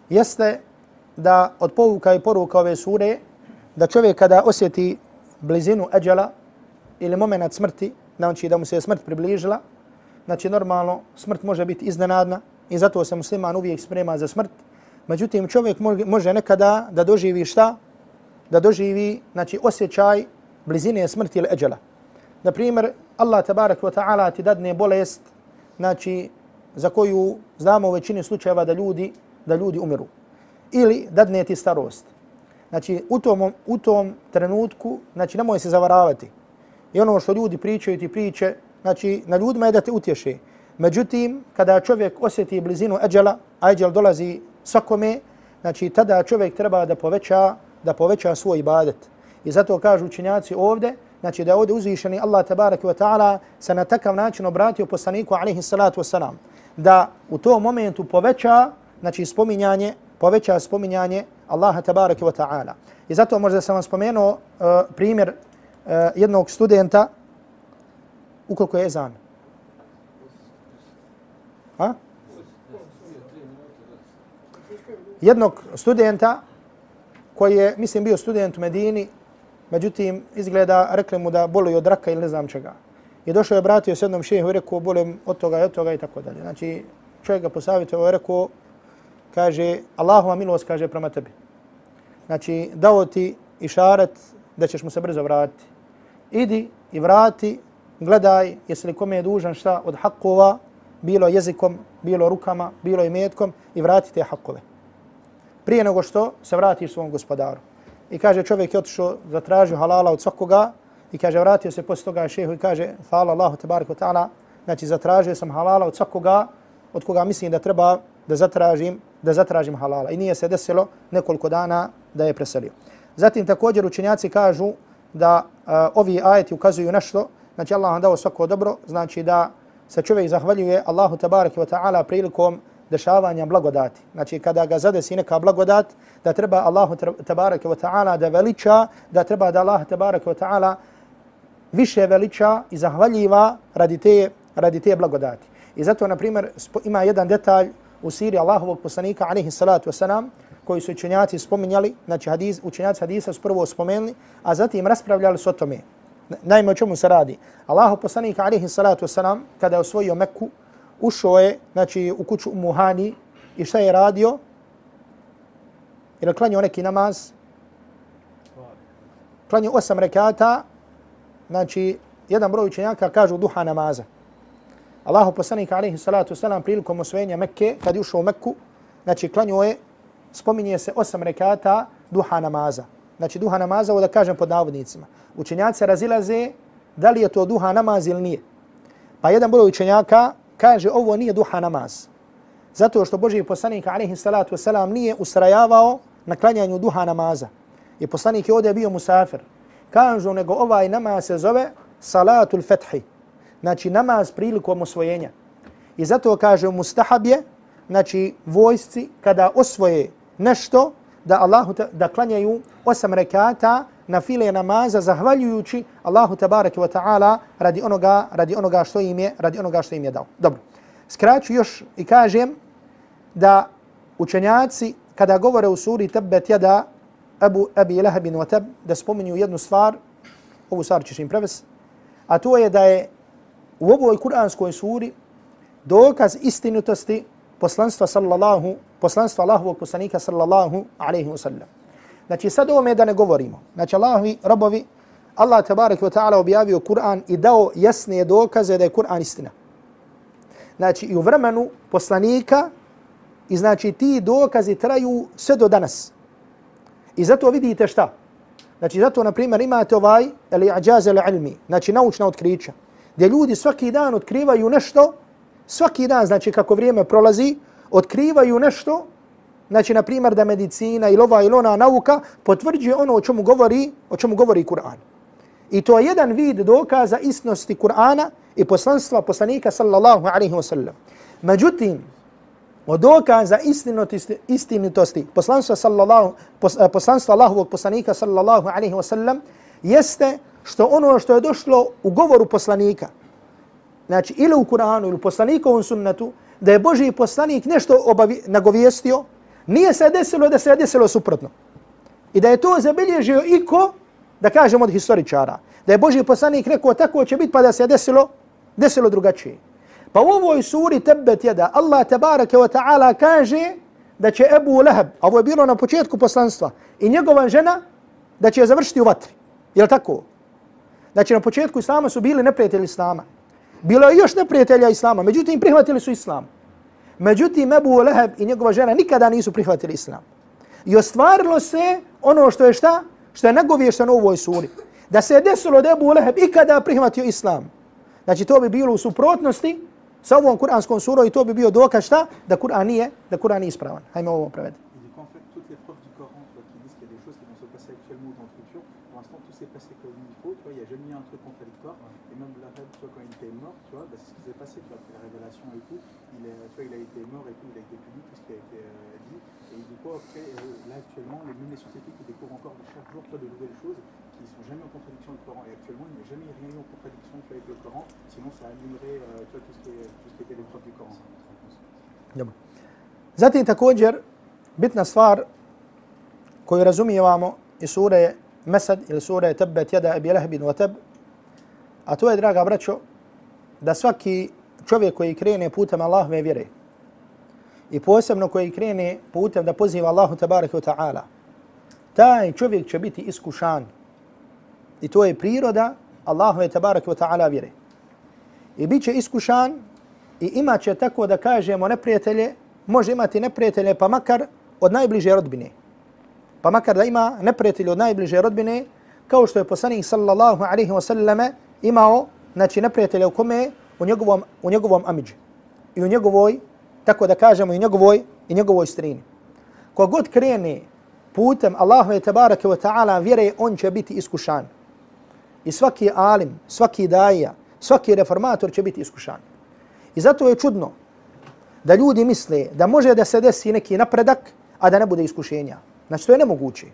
jeste da od povuka i poruka ove sure da čovjek kada osjeti blizinu eđela ili moment smrti, znači da mu se smrt približila, znači normalno smrt može biti iznenadna i zato se musliman uvijek sprema za smrt, Međutim, čovjek može nekada da doživi šta? Da doživi znači, osjećaj blizine smrti ili eđela. Na primjer, Allah tabarak wa ta'ala ti dadne bolest znači, za koju znamo u većini slučajeva da ljudi, da ljudi umiru. Ili dadne ti starost. Znači, u tom, u tom trenutku, znači, nemoj se zavaravati. I ono što ljudi pričaju ti priče, znači, na ljudima je da te utješe. Međutim, kada čovjek osjeti blizinu eđela, a eđel dolazi svakome, znači tada čovjek treba da poveća, da poveća svoj ibadet. I zato kažu učenjaci ovdje, znači da je ovdje uzvišeni Allah tabaraka wa ta'ala se na takav način obratio poslaniku alaihi salatu wasalam, da u tom momentu poveća, znači spominjanje, poveća spominjanje Allaha tabaraka wa ta'ala. I zato možda sam vam spomenuo uh, primjer uh, jednog studenta ukoliko je ezan. Ha? Jednog studenta koji je, mislim, bio student u Medini, međutim, izgleda, rekli mu da boluje od raka ili ne znam čega. I došao je, obratio se jednom šehu i rekao, bolem od toga i od toga i tako dalje. Znači, čovjek ga posavjetovao i rekao, kaže, Allahova milost kaže prema tebi. Znači, dao ti i šaret da ćeš mu se brzo vratiti. Idi i vrati, gledaj jesi li kome je dužan šta od hakova, bilo jezikom, bilo rukama, bilo i metkom i vrati te hakove prije nego što se vratiš svom gospodaru. I kaže čovjek je otišao, zatražio halala od svakoga i kaže vratio se posle toga šehu i kaže hvala Allahu tebareke ta'ala, znači zatražio sam halala od svakoga od koga mislim da treba da zatražim, da zatražim halala. I nije se desilo nekoliko dana da je preselio. Zatim također učenjaci kažu da uh, ovi ajeti ukazuju nešto, znači Allah vam dao svako dobro, znači da se čovjek zahvaljuje Allahu tabaraka wa ta'ala prilikom dešavanja blagodati. Znači kada ga zadesi neka blagodat, da treba Allahu tabaraka wa ta'ala da veliča, da treba da Allah tabaraka wa ta'ala više veliča i zahvaljiva radi te, radi te blagodati. I zato, na primjer, ima jedan detalj u siri Allahovog poslanika, alaihi salatu wasalam, koji su učenjaci spominjali, znači hadis, učenjaci hadisa su prvo spomenuli, a zatim raspravljali su o tome. Naime, o čemu se radi? Allahu poslanik, alihi salatu wasalam, kada je osvojio Mekku, ušao je znači, u kuću Muhani i šta je radio? Je klanio neki namaz? Klanio osam rekata, znači jedan broj učenjaka kažu duha namaza. Allahu poslanik alihi salatu wasalam prilikom osvojenja Mekke, kad je ušao u Mekku, znači klanio je, spominje se osam rekata duha namaza. Znači duha namaza, ovo da kažem pod navodnicima. Učenjaci razilaze da li je to duha namaz ili nije. Pa jedan broj učenjaka kaže ovo nije duha namaz. Zato što Boži poslanik alaihi salatu wasalam nije ustrajavao na klanjanju duha namaza. I poslanik je ovdje bio musafir. Kažu nego ovaj namaz se zove salatul fethi. Znači namaz prilikom osvojenja. I zato kaže mustahab je, znači vojsci kada osvoje nešto da Allahu da klanjaju osam rekata na file namaza zahvaljujući Allahu tabaraka wa ta'ala radi onoga radi onoga što im je radi onoga što im je dao. Dobro. Skraću još i kažem da učenjaci kada govore u suri Tabbat jada Abu Abi Lahab wa Tab da spominju jednu stvar, ovu stvar ćeš im preves, a to je da je u ovoj kuranskoj suri dokaz istinitosti poslanstva sallallahu poslanstva Allahovog poslanika sallallahu alejhi ve sellem. Znači sad ovome da ne govorimo. Znači Allahovi robovi, Allah tabarak wa ta'ala objavio Kur'an i dao jasne dokaze da je Kur'an istina. Znači i u vremenu poslanika i znači ti dokazi traju sve do danas. I zato vidite šta? Znači, zato, na primjer, imate ovaj, ili ađaz ili ilmi, znači naučna otkrića, gdje ljudi svaki dan otkrivaju nešto, svaki dan, znači kako vrijeme prolazi, otkrivaju nešto, znači, na primjer, da medicina ili ova ili ona nauka potvrđuje ono o čemu govori, o čemu govori Kur'an. I to je jedan vid dokaza istnosti Kur'ana i poslanstva poslanika sallallahu alaihi wa sallam. Međutim, od dokaza istinitosti poslanstva sallallahu eh, poslanstva Allahovog poslanika sallallahu alaihi wa sallam jeste što ono što je došlo u govoru poslanika znači ili u Kur'anu ili u poslanikovom sunnetu da je Boži poslanik nešto obavi, nagovijestio nije se desilo da se desilo suprotno i da je to zabilježio iko da kažemo od historičara da je Boži poslanik rekao tako će biti pa da se desilo desilo drugačije Pa u ovoj suri tebet jeda Allah tabaraka wa ta'ala kaže da će Ebu Leheb, a ovo je bilo na početku poslanstva, i njegova žena da će je završiti u vatri. Je li tako? Znači na početku Islama su bili neprijatelji Islama. Bilo je još neprijatelja Islama, međutim prihvatili su Islam. Međutim Ebu Leheb i njegova žena nikada nisu prihvatili Islam. I ostvarilo se ono što je šta? Što je nagovješteno u ovoj suri. Da se je desilo da Ebu Leheb ikada prihvatio Islam. Znači to bi bilo u suprotnosti sa ovom kuranskom surom i to bi bio dokaz šta? Da Kur'an nije, da Kur'an nije ispravan. Hajme ovo fois il a été mort et tout, il a été puni, tout ce qui a été euh, dit. Et du coup, après, euh, là actuellement, les, mêmes scientifiques qui découvrent encore de chaque jour de nouvelles choses qui ne sont jamais en contradiction avec le Coran. Et actuellement, il n'y a jamais rien eu en contradiction avec le Coran, sinon ça annulerait euh, tout, ce qui est, tout ce qui était l'épreuve du Coran. Dobro. Zatim također, bitna stvar koju razumijevamo i sure Mesad ili sure Tebet jada Ebi Lehbin wa Teb, a to je, draga braćo, da svaki čovjek koji krene putem Allahove vjere i posebno koji krene putem da poziva Allahu tabaraka wa ta'ala, taj čovjek će biti iskušan. I to je priroda Allahove tabaraka wa ta'ala vjere. I bit će iskušan i imat će tako da kažemo neprijatelje, može imati neprijatelje pa makar od najbliže rodbine. Pa makar da ima neprijatelje od najbliže rodbine, kao što je poslanik sallallahu alaihi wa sallame imao znači neprijatelje u kome u njegovom, u njegovom amidži i u njegovoj, tako da kažemo, i njegovoj, i njegovoj strini. Kogod krene putem Allahove tabaraka wa ta'ala vjere, on će biti iskušan. I svaki alim, svaki daija, svaki reformator će biti iskušan. I zato je čudno da ljudi misle da može da se desi neki napredak, a da ne bude iskušenja. Znači, to je nemoguće.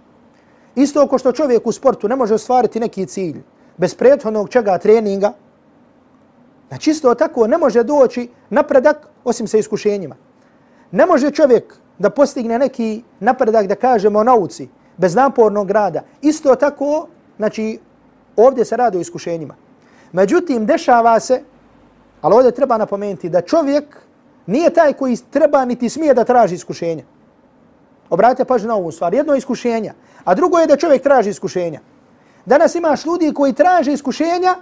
Isto ako što čovjek u sportu ne može ostvariti neki cilj bez prethodnog čega treninga, Znači isto tako ne može doći napredak osim sa iskušenjima. Ne može čovjek da postigne neki napredak da kažemo nauci bez napornog rada. Isto tako, znači ovdje se radi o iskušenjima. Međutim, dešava se, ali ovdje treba napomenuti da čovjek nije taj koji treba niti smije da traži iskušenja. Obratite pažnju na ovu stvar. Jedno je iskušenja, a drugo je da čovjek traži iskušenja. Danas imaš ljudi koji traže iskušenja,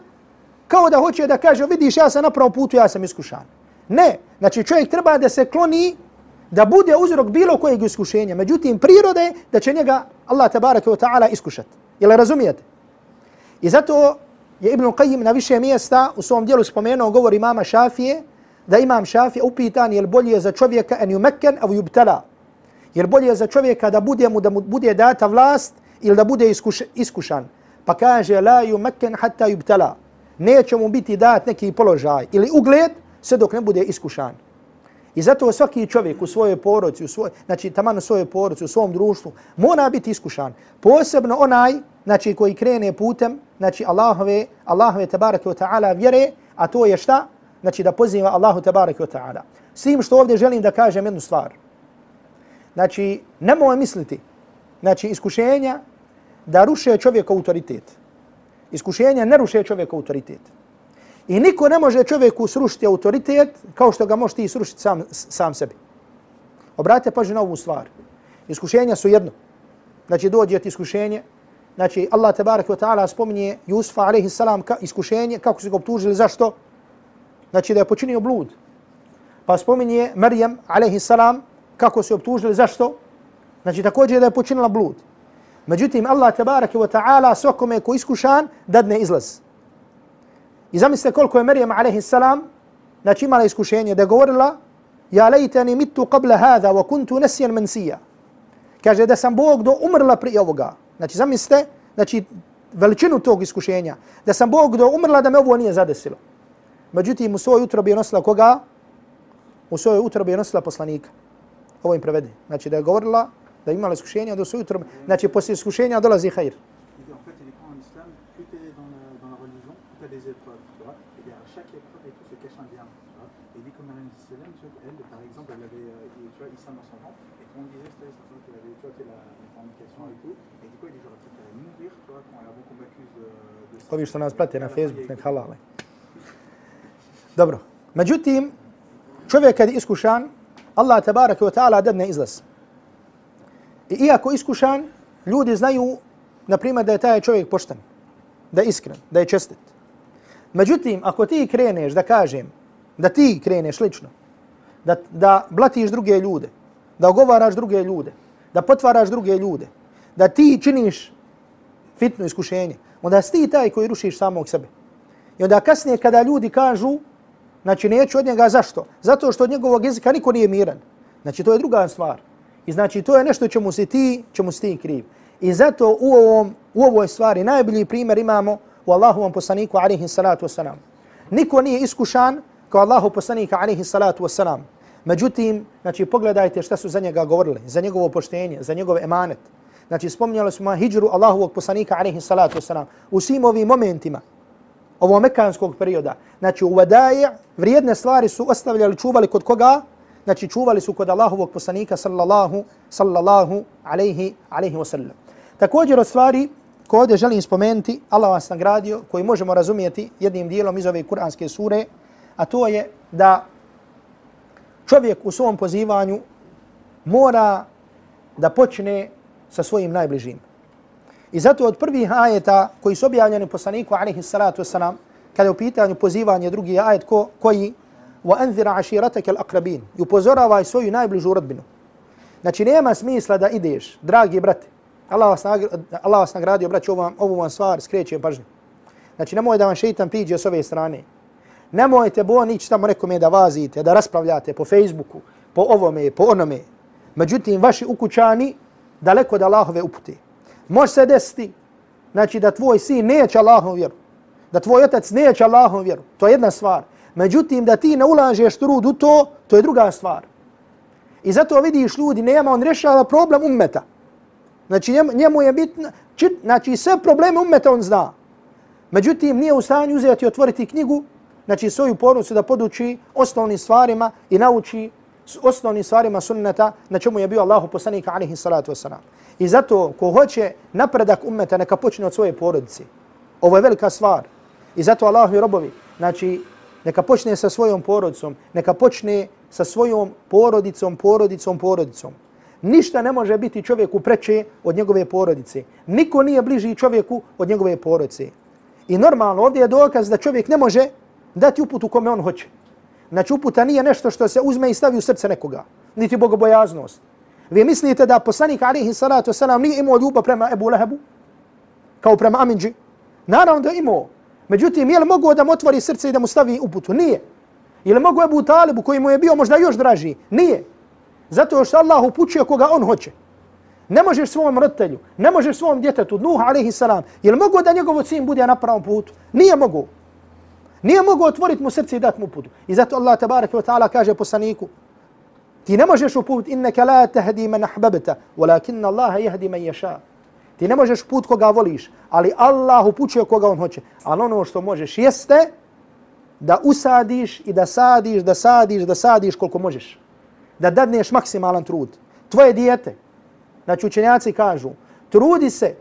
kao da hoće da kaže, vidiš, ja sam na pravom putu, ja sam iskušan. Ne, znači čovjek treba da se kloni, da bude uzrok bilo kojeg iskušenja. Međutim, priroda je da će njega Allah tabaraka wa ta'ala iskušat. Jel razumijete? I zato je Ibn Qayyim na više mjesta u svom dijelu spomenuo govor imama Šafije, da imam Šafije upitan je li bolje za čovjeka en yumekken av yubtala. Je li bolje za čovjeka da bude mu da mu bude data vlast ili da bude iskuš, iskušan. Pa kaže la yumekken hatta yubtala neće mu biti dat neki položaj ili ugled sve dok ne bude iskušan. I zato svaki čovjek u svojoj porodici, u svoj, znači taman u svojoj porodici, u svom društvu, mora biti iskušan. Posebno onaj znači, koji krene putem znači Allahove, Allahove tabaraka wa ta'ala vjere, a to je šta? Znači da poziva Allahu tabaraka wa ta'ala. S tim što ovdje želim da kažem jednu stvar. Znači, nemoj misliti, znači iskušenja da ruše čovjek autoritet iskušenja ne ruše čovjek autoritet. I niko ne može čovjeku srušiti autoritet kao što ga može ti srušiti sam, sam sebi. Obratite pažnju na ovu stvar. Iskušenja su jedno. Znači dođe ti iskušenje. Znači Allah tabarak wa ta'ala spominje Jusufa alaihi salam ka iskušenje. Kako su ga obtužili? Zašto? Znači da je počinio blud. Pa spominje Marijam alaihi salam kako su obtužili? Zašto? Znači također da je počinila blud. Međutim, Allah tabaraka wa ta'ala svakome ko iskušan dadne izlaz. I zamislite koliko je Marijam a.s. znači imala iskušenje da govorila Ja lejteni mitu qabla hada wa kuntu nesijan mensija. Kaže da sam Bog do umrla prije ovoga. Znači zamislite, znači veličinu tog iskušenja. Da sam Bog do umrla da me ovo nije zadesilo. Međutim, u svoj utrobi je nosila koga? U svoj utrobi je nosila poslanika. Ovo im prevede. Znači da je govorila da je imala iskušenja do utrobi. Znači poslije iskušenja dolazi hajr. Ovi što nas prate na Facebook, nek halale. Dobro. Međutim, čovjek kad je iskušan, Allah tabaraka wa ta'ala dadne izlaz. I iako iskušan, ljudi znaju, na primjer, da je taj čovjek pošten, da je iskren, da je čestit. Međutim, ako ti kreneš da kažem, da ti kreneš lično, da, da blatiš druge ljude, da ogovaraš druge ljude, da potvaraš druge ljude, da ti činiš fitno iskušenje, onda si ti taj koji rušiš samog sebe. I onda kasnije kada ljudi kažu, znači neću od njega, zašto? Zato što od njegovog jezika niko nije miran. Znači to je druga stvar. I znači to je nešto čemu si ti, čemu si ti kriv. I zato u, ovom, u ovoj stvari najbolji primjer imamo u Allahovom poslaniku alaihi salatu wasalam. Niko nije iskušan kao Allahu poslanika alaihi salatu wasalam. Međutim, znači pogledajte šta su za njega govorili, za njegovo poštenje, za njegov emanet. Znači spominjali smo hijđru Allahovog poslanika alaihi salatu wasalam. U svim ovim momentima, ovo mekanskog perioda, znači u vadaje, vrijedne stvari su ostavljali, čuvali kod koga? Znači čuvali su kod Allahovog poslanika sallallahu, sallallahu alaihi, alaihi wasallam. Također od stvari koje ovdje želim spomenuti, Allah vas nagradio, koji možemo razumijeti jednim dijelom iz ove kuranske sure, a to je da čovjek u svom pozivanju mora da počne sa svojim najbližim. I zato od prvih ajeta koji su objavljeni poslaniku alaihi salatu wasalam, kada je u pitanju pozivanje drugi ajet ko, koji وأنذر عشيرتك الأقربين يبوزورا واي سوي نايب لجورد بنو Znači, nema smisla da ideš, dragi brate. Allah vas, nagra, Allah vas nagradio, braći, ovu, ovu vam stvar, skrećujem pažnju. Znači, nemoj da vam šeitan piđe s ove strane. Nemojte bo nići tamo nekome da vazite, da raspravljate po Facebooku, po ovome, po onome. Međutim, vaši ukućani daleko da Allahove upute. Može se desiti, znači, da tvoj sin neće Allahom vjeru. Da tvoj otac neće Allahom vjeru. To je jedna stvar. Međutim, da ti ne ulažeš trud u to, to je druga stvar. I zato vidiš ljudi, nema, on rješava problem ummeta. Znači njemu, njemu je bitno, znači sve probleme ummeta on zna. Međutim, nije u stanju uzeti i otvoriti knjigu, znači svoju porucu da poduči osnovnim stvarima i nauči osnovnim stvarima sunneta na čemu je bio Allahu poslanik alaihi salatu wasalam. I zato ko hoće napredak ummeta neka počne od svoje porodice. Ovo je velika stvar. I zato Allahu i robovi, znači neka počne sa svojom porodicom, neka počne sa svojom porodicom, porodicom, porodicom. Ništa ne može biti čovjeku preče od njegove porodice. Niko nije bliži čovjeku od njegove porodice. I normalno ovdje je dokaz da čovjek ne može dati uputu kome on hoće. Znači uputa nije nešto što se uzme i stavi u srce nekoga, niti bogobojaznost. Vi mislite da poslanik alihi salatu wasalam nije imao ljubav prema Ebu Lehebu, kao prema Aminđi? Naravno da imao. Međutim, je li mogo da mu otvori srce i da mu stavi uputu? Nije. Je li mogo Ebu Talibu koji mu je bio možda još draži? Nije. Zato što Allah upućuje koga on hoće. Ne možeš svom roditelju, ne možeš svom djetetu, Nuh alaihi salam, je li mogo da njegov sin bude na pravom putu? Nije mogo. Nije mogu otvoriti mu srce i dati mu putu. I zato Allah tabaraka wa ta'ala kaže poslaniku, ti ne možeš uput, inneke la tahdi man ahbabta, walakin Allah jahdi man yasha. Ti ne možeš put koga voliš, ali Allah upućuje koga on hoće. Ali ono što možeš jeste da usadiš i da sadiš, da sadiš, da sadiš koliko možeš. Da dadneš maksimalan trud. Tvoje dijete, znači učenjaci kažu, trudi se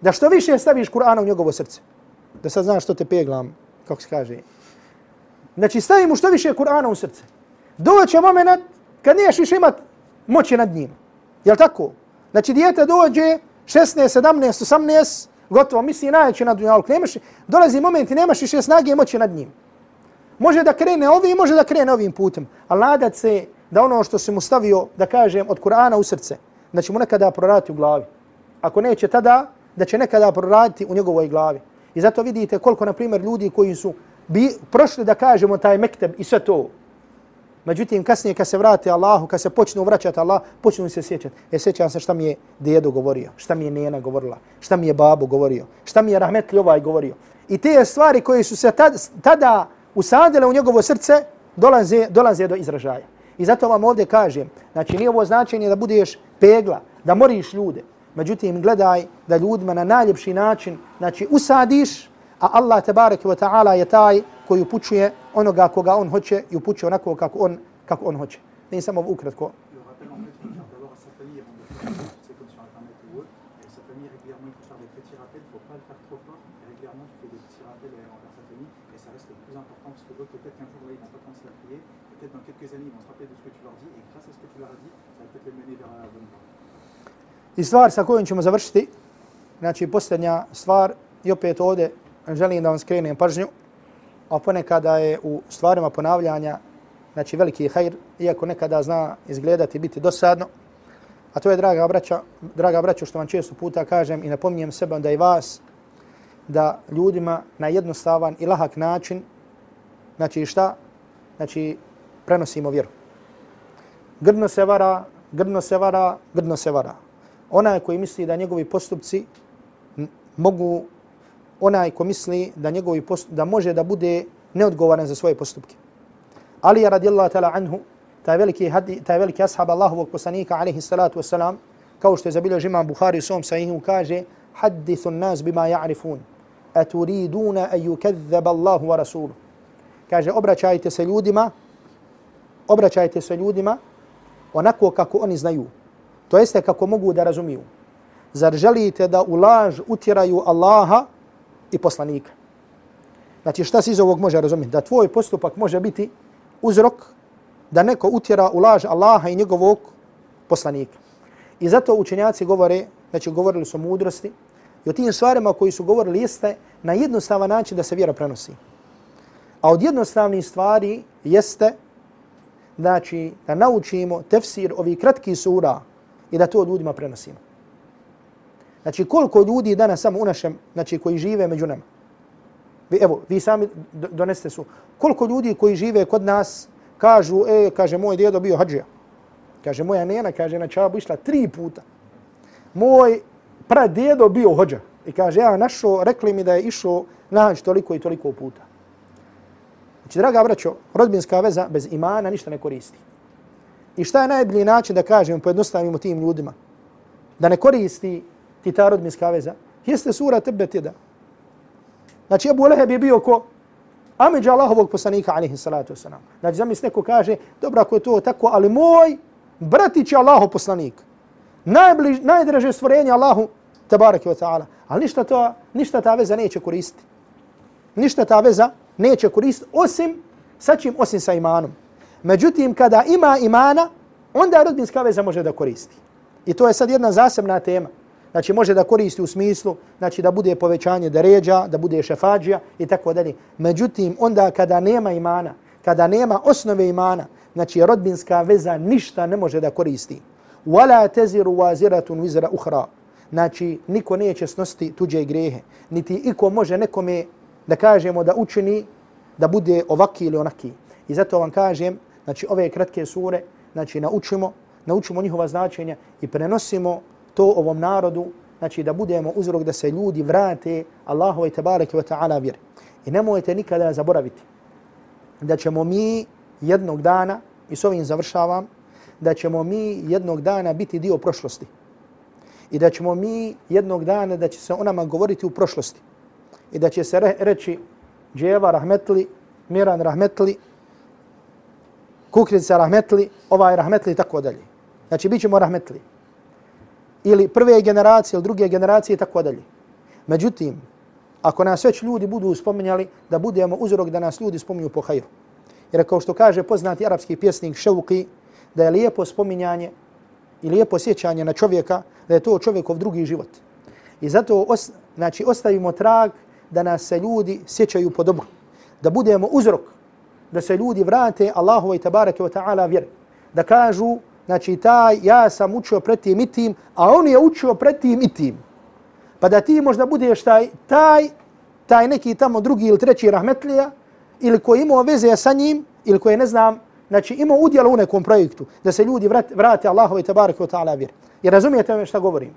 da što više staviš Kur'ana u njegovo srce. Da sad znaš što te peglam, kako se kaže. Znači stavi mu što više Kur'ana u srce. Doće moment kad niješ više imat moći nad njim. Jel tako? Znači dijete dođe 16, 17, 18, gotovo misli najjači na dunjalku. Nemaš, dolazi moment i nemaš više snage i moći nad njim. Može da krene ovim, može da krene ovim putem. A nadat se da ono što se mu stavio, da kažem, od Kur'ana u srce, da će mu nekada prorati u glavi. ako neće tada, da će nekada proraditi u njegovoj glavi. I zato vidite koliko, na primjer, ljudi koji su bi prošli da kažemo taj mekteb i sve to. Međutim, kasnije kad se vrate Allahu, kad se počnu vraćati Allah, počnu se sjećati. E, sjećam se šta mi je dedo govorio, šta mi je nena govorila, šta mi je babo govorio, šta mi je rahmetli ovaj govorio. I te stvari koje su se tada, tada usadile u njegovo srce, dolaze, dolaze do izražaja. I zato vam ovdje kažem, znači nije ovo značenje da budeš pegla, da moriš ljude. Međutim, gledaj da ljudima na najljepši način, znači usadiš, a Allah tebareke ve taala je taj koji upućuje onoga koga on hoće i upućuje onako kako on kako on hoće. Ne samo ukratko. I stvar sa kojom ćemo završiti, znači posljednja stvar, i opet ovdje želim da vam skrenem pažnju, a ponekada je u stvarima ponavljanja, znači veliki hajr, iako nekada zna izgledati biti dosadno, a to je, draga braća, draga braća, što vam često puta kažem i napominjem sebe da i vas, da ljudima na jednostavan i lahak način, znači šta? Znači, prenosimo vjeru. Grdno se vara, grdno se vara, grdno se vara. Onaj koji misli da njegovi postupci mogu onaj ko misli da njegovi da može da bude neodgovoran za svoje postupke. Ali radijallahu ta'ala anhu, taj veliki, hadi, taj veliki ashab Allahovog poslanika, alaihi salatu wasalam, kao što je zabilježio imam Bukhari u svom sahihu, kaže Haddithu nas bima ja'rifun, a turiduna a yukazzab Allahu wa rasuluh. Kaže, obraćajte se ljudima, obraćajte se ljudima onako kako oni znaju. To jeste kako mogu da razumiju. Zar želite da u laž utjeraju Allaha i poslanika. Znači šta se iz ovog može razumjeti? Da tvoj postupak može biti uzrok da neko utjera u laž Allaha i njegovog poslanika. I zato učenjaci govore, znači govorili su mudrosti, i o tim stvarima koji su govorili jeste na jednostavan način da se vjera prenosi. A od jednostavnih stvari jeste znači, da naučimo tefsir ovih kratkih sura i da to ljudima prenosimo. Znači koliko ljudi danas samo u našem, znači koji žive među nama. Vi, evo, vi sami doneste su. Koliko ljudi koji žive kod nas kažu, e, kaže, moj djedo bio hađija. Kaže, moja nena, kaže, na čabu išla tri puta. Moj pradjedo bio hođa. I kaže, ja našo, rekli mi da je išao nađ toliko i toliko puta. Znači, draga braćo, rodbinska veza bez imana ništa ne koristi. I šta je najbolji način da kažemo, pojednostavimo tim ljudima? Da ne koristi ti ta rodbinska veza, jeste sura tebe tjeda. Znači, Abu Leheb je bio ko? Ameđa Allahovog poslanika, alaihi salatu wasalam. Znači, zamisli neko kaže, dobro, ako je to tako, ali moj bratić je Allahov poslanik. Najbliž, najdraže stvorenje Allahu, tabaraki wa ta'ala. Ali ništa, to, ništa ta veza neće koristiti. Ništa ta veza neće koristiti, osim, sa čim, osim sa imanom. Međutim, kada ima imana, onda rodbinska veza može da koristi. I to je sad jedna zasebna tema. Znači može da koristi u smislu znači da bude povećanje deređa, da bude šefađija i tako dalje. Međutim, onda kada nema imana, kada nema osnove imana, znači rodbinska veza ništa ne može da koristi. Wala taziru waziratun wizra ukhra. Znači niko neće snositi tuđe grehe, niti iko može nekome da kažemo da učini da bude ovaki ili onaki. I zato vam kažem, znači ove kratke sure, znači naučimo, naučimo njihova značenja i prenosimo to ovom narodu, znači da budemo uzrok da se ljudi vrate Allahu i tabareke wa ta'ala vjeri. I nemojte nikada zaboraviti da ćemo mi jednog dana, i s ovim završavam, da ćemo mi jednog dana biti dio prošlosti. I da ćemo mi jednog dana da će se o nama govoriti u prošlosti. I da će se re reći Dževa rahmetli, Miran rahmetli, Kukrica rahmetli, ovaj rahmetli i tako dalje. Znači, bit ćemo rahmetli ili prve generacije ili druge generacije i tako dalje. Međutim, ako nas već ljudi budu spominjali, da budemo uzrok da nas ljudi spominju po hajru. Jer kao što kaže poznati arapski pjesnik Ševki, da je lijepo spominjanje i lijepo sjećanje na čovjeka, da je to čovjekov drugi život. I zato os, znači, ostavimo trag da nas se ljudi sjećaju po dobru. Da budemo uzrok da se ljudi vrate Allahu i tabarake wa ta'ala vjeri. Da kažu znači taj ja sam učio pred tim i tim, a on je učio pred tim i tim. Pa da ti možda budeš taj, taj, taj neki tamo drugi ili treći rahmetlija, ili koji imao veze sa njim, ili koji ne znam, znači imao udjela u nekom projektu, da se ljudi vrate, vrate Allahove tabaraka wa ta'ala vjer. I razumijete me šta govorim?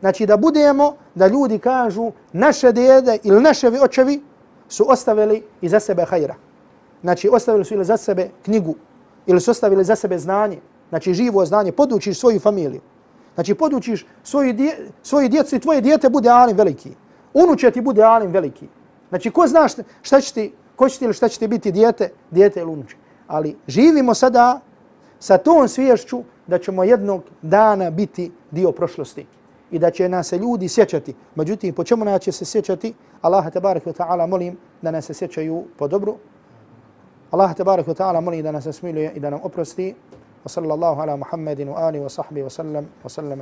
Znači da budemo, da ljudi kažu naše djede ili naše očevi su ostavili iza sebe hajra. Znači ostavili su ili za sebe knjigu ili su ostavili za sebe znanje. Znači živo znanje, podučiš svoju familiju. Znači podučiš svoju, dje, svoju djecu i tvoje djete bude alim veliki. Unuče ti bude alim veliki. Znači ko zna šta će ti, ko će ti ili šta će ti biti djete, djete ili unuče. Ali živimo sada sa tom svješću da ćemo jednog dana biti dio prošlosti i da će nas se ljudi sjećati. Međutim, po čemu nas će se sjećati? Allah tabarak wa ta'ala molim da nas se sjećaju po dobru. Allah tabarak wa ta'ala molim da nas smiluje i da nam oprosti. Wa sallallahu ala Muhammedin wa ali wa sahbihi wa sallam